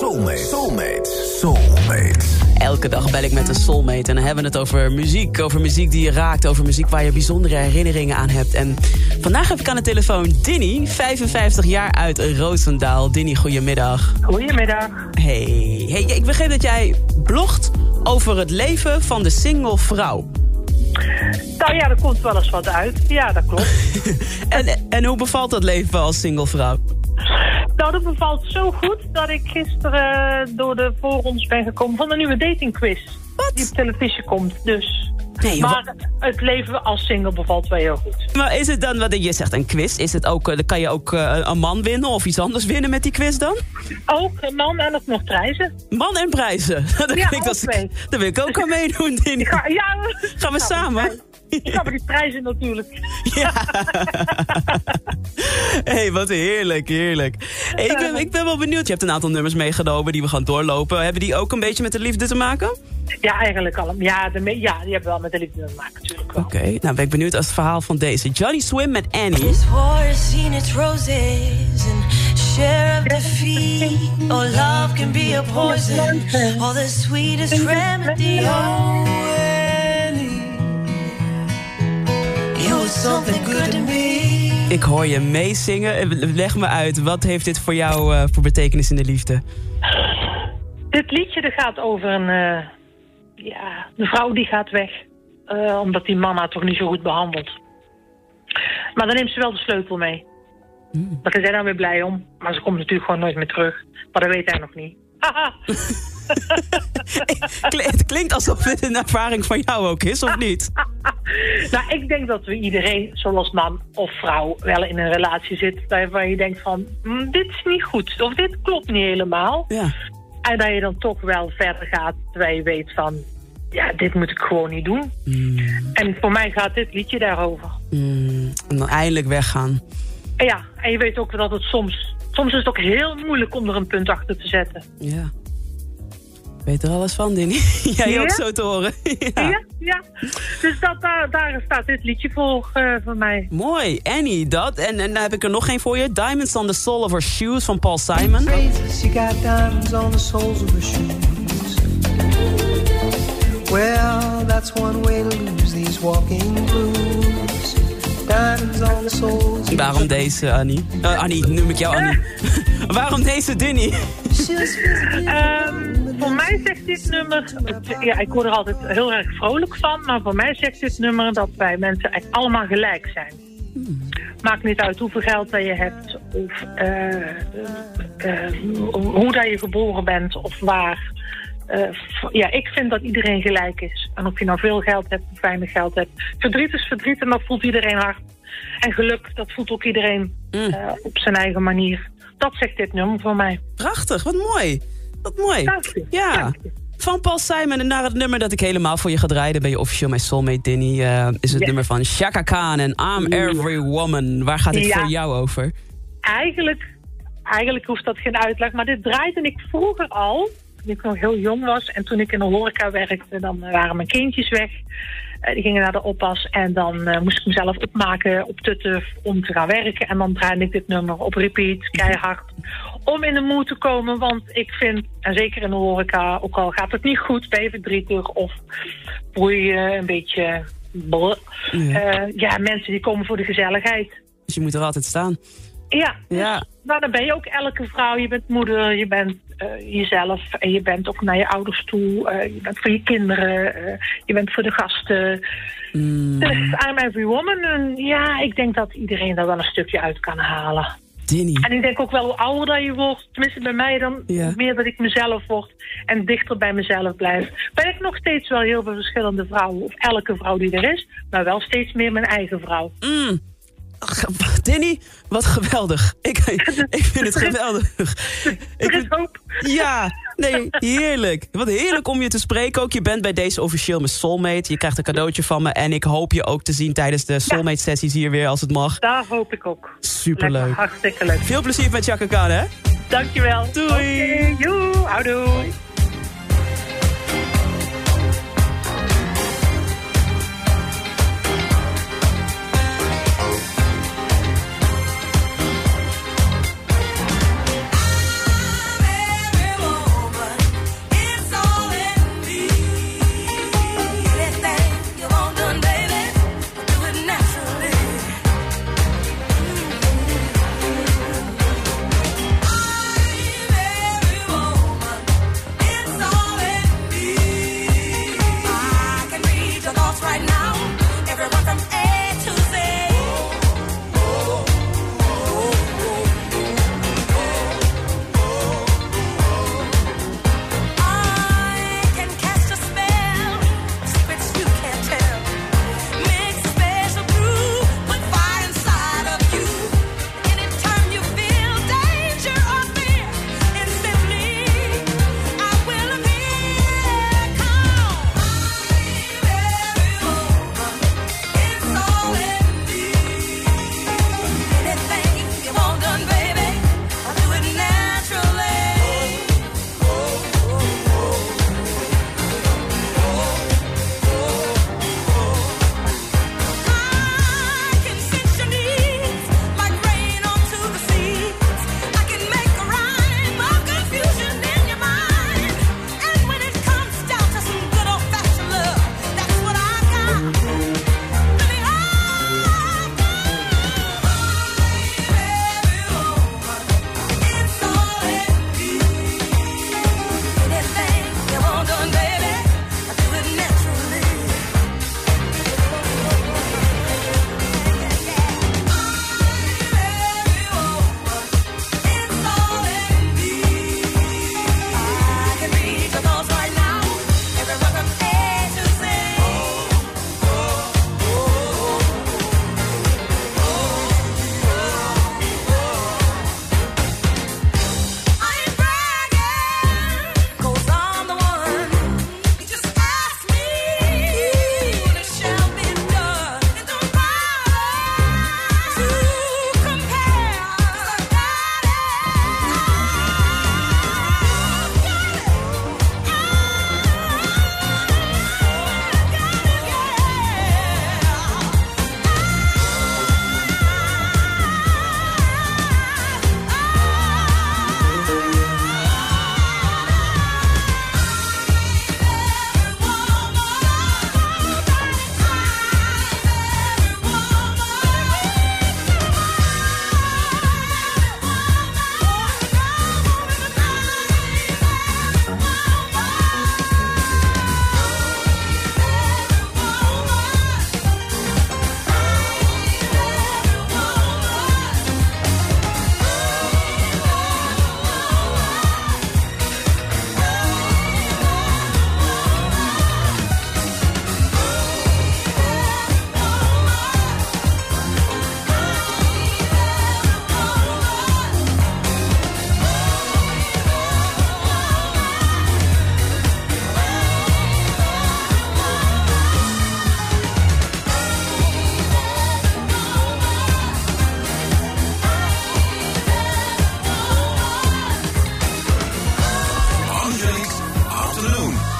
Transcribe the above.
Soulmate. Soulmate. Soulmate. Elke dag bel ik met een soulmate en dan hebben we het over muziek. Over muziek die je raakt, over muziek waar je bijzondere herinneringen aan hebt. En vandaag heb ik aan de telefoon Dinny, 55 jaar uit Roosendaal. Dinny, goedemiddag. Goedemiddag. Hey. hey, ik begreep dat jij blogt over het leven van de single vrouw. Nou ja, er komt wel eens wat uit. Ja, dat klopt. en, en hoe bevalt dat leven als single vrouw? Nou, dat bevalt zo goed dat ik gisteren door de voorrondes ben gekomen van een nieuwe datingquiz. Wat? Die op televisie komt, dus... Nee, maar het leven als single bevalt wel heel goed. Maar is het dan, wat je zegt, een quiz? Is het ook, dan kan je ook uh, een man winnen of iets anders winnen met die quiz dan? Ook een man en ook nog prijzen. Man en prijzen? dat ja, ik dat, daar wil ik ook aan meedoen, Dini. Ga, ja, Gaan we samen? Ik ga die prijzen natuurlijk. Ja. hey, wat heerlijk, heerlijk. Hey, ik, ben, ik ben wel benieuwd. Je hebt een aantal nummers meegenomen die we gaan doorlopen. Hebben die ook een beetje met de liefde te maken? Ja, eigenlijk al. Ja, de, ja die hebben wel met de liefde te maken, natuurlijk Oké, okay, nou ben ik benieuwd als het verhaal van deze. Johnny Swim met Annie. This war has seen its roses and share of defeat. Oh, love can be a poison. Oh, the sweetest remedy. Oh, something good to me. Ik hoor je meezingen. Leg me uit, wat heeft dit voor jou uh, voor betekenis in de liefde? Dit liedje dat gaat over een, uh, ja, een vrouw die gaat weg. Uh, omdat die man haar toch niet zo goed behandelt. Maar dan neemt ze wel de sleutel mee. Mm. Daar is hij dan weer blij om. Maar ze komt natuurlijk gewoon nooit meer terug. Maar dat weet hij nog niet. het klinkt alsof dit een ervaring van jou ook is, of niet? nou, ik denk dat we iedereen, zoals man of vrouw, wel in een relatie zit waar je denkt van, hm, dit is niet goed, of dit klopt niet helemaal. Ja. En dat je dan toch wel verder gaat, terwijl je weet van, ja, dit moet ik gewoon niet doen. Mm. En voor mij gaat dit liedje daarover. Mm. En dan eindelijk weggaan. En ja, en je weet ook dat het soms, soms is het ook heel moeilijk om er een punt achter te zetten. Ja. Weet er alles van, Dinny? Jij ja? ook zo te horen. ja. ja, ja. Dus dat, daar, daar staat dit liedje voor uh, van mij. Mooi, Annie, dat. En, en dan heb ik er nog één voor je. Diamonds on the Sole of Her Shoes van Paul Simon. She got diamonds on the soles of her shoes. Well, that's one way to lose these walking blues. Diamonds on the soles Waarom deze, Annie? Uh, Annie, noem ik jou Annie. Waarom deze, Dinny? um, voor mij zegt dit nummer... Ja, ik word er altijd heel erg vrolijk van. Maar voor mij zegt dit nummer dat wij mensen eigenlijk allemaal gelijk zijn. Hmm. Maakt niet uit hoeveel geld dat je hebt. Of uh, uh, hoe dat je geboren bent. Of waar. Uh, ja, ik vind dat iedereen gelijk is. En of je nou veel geld hebt of weinig geld hebt. Verdriet is verdriet en dat voelt iedereen hard. En geluk, dat voelt ook iedereen mm. op zijn eigen manier. Dat zegt dit nummer voor mij. Prachtig, wat mooi. Wat mooi. Dank je. Ja. Dank je. Van Paul Simon en naar het nummer dat ik helemaal voor je ga draaien... ben je officieel mijn soulmate, Dinny. Uh, is het nummer van Shaka Khan en I'm Every Woman. Waar gaat dit Ja. voor jou over? Eigenlijk, eigenlijk hoeft dat geen uitleg. Maar dit draaide ik vroeger al. Toen ik nog heel jong was. En toen ik in de horeca werkte, dan waren mijn kindjes weg. Eh, die gingen naar de oppas. En dan eh, moest ik mezelf opmaken op tutten om te gaan werken. En dan draaide ik dit nummer op repeat, keihard. Om in de moed te komen. Want ik vind, en zeker in de horeca, ook al gaat het niet goed, ben je verdrietig of je een beetje... Ja. Eh, ja, mensen die komen voor de gezelligheid. Dus je moet er altijd staan. Ja, dus, Ja. nou, dan ben je ook elke vrouw. Je bent moeder, je bent eh, jezelf en je bent ook naar je ouders toe. eh, je bent voor je kinderen, eh, je bent voor de gasten. Mm, Dus I'm every woman. En ja, ik denk dat iedereen daar wel een stukje uit kan halen. Dinny. En ik denk ook wel hoe ouder dat je wordt, tenminste bij mij dan, Ja. meer dat ik mezelf word en dichter bij mezelf blijf. Ben ik nog steeds wel heel veel verschillende vrouwen, of elke vrouw die er is, maar wel steeds meer mijn eigen vrouw. Mm. Dinny, wat geweldig. Ik, ik vind het geweldig. Ik Er is hoop. Ja, nee, heerlijk. Wat heerlijk om je te spreken ook. Je bent bij deze officieel mijn soulmate. Je krijgt een cadeautje van me. En ik hoop je ook te zien tijdens de soulmate sessies hier weer als het mag. Daar hoop ik ook. Superleuk. Lekker, hartstikke leuk. Veel plezier met Chaka Khan, hè? Dankjewel. Doei. Oké, joe, houdoe.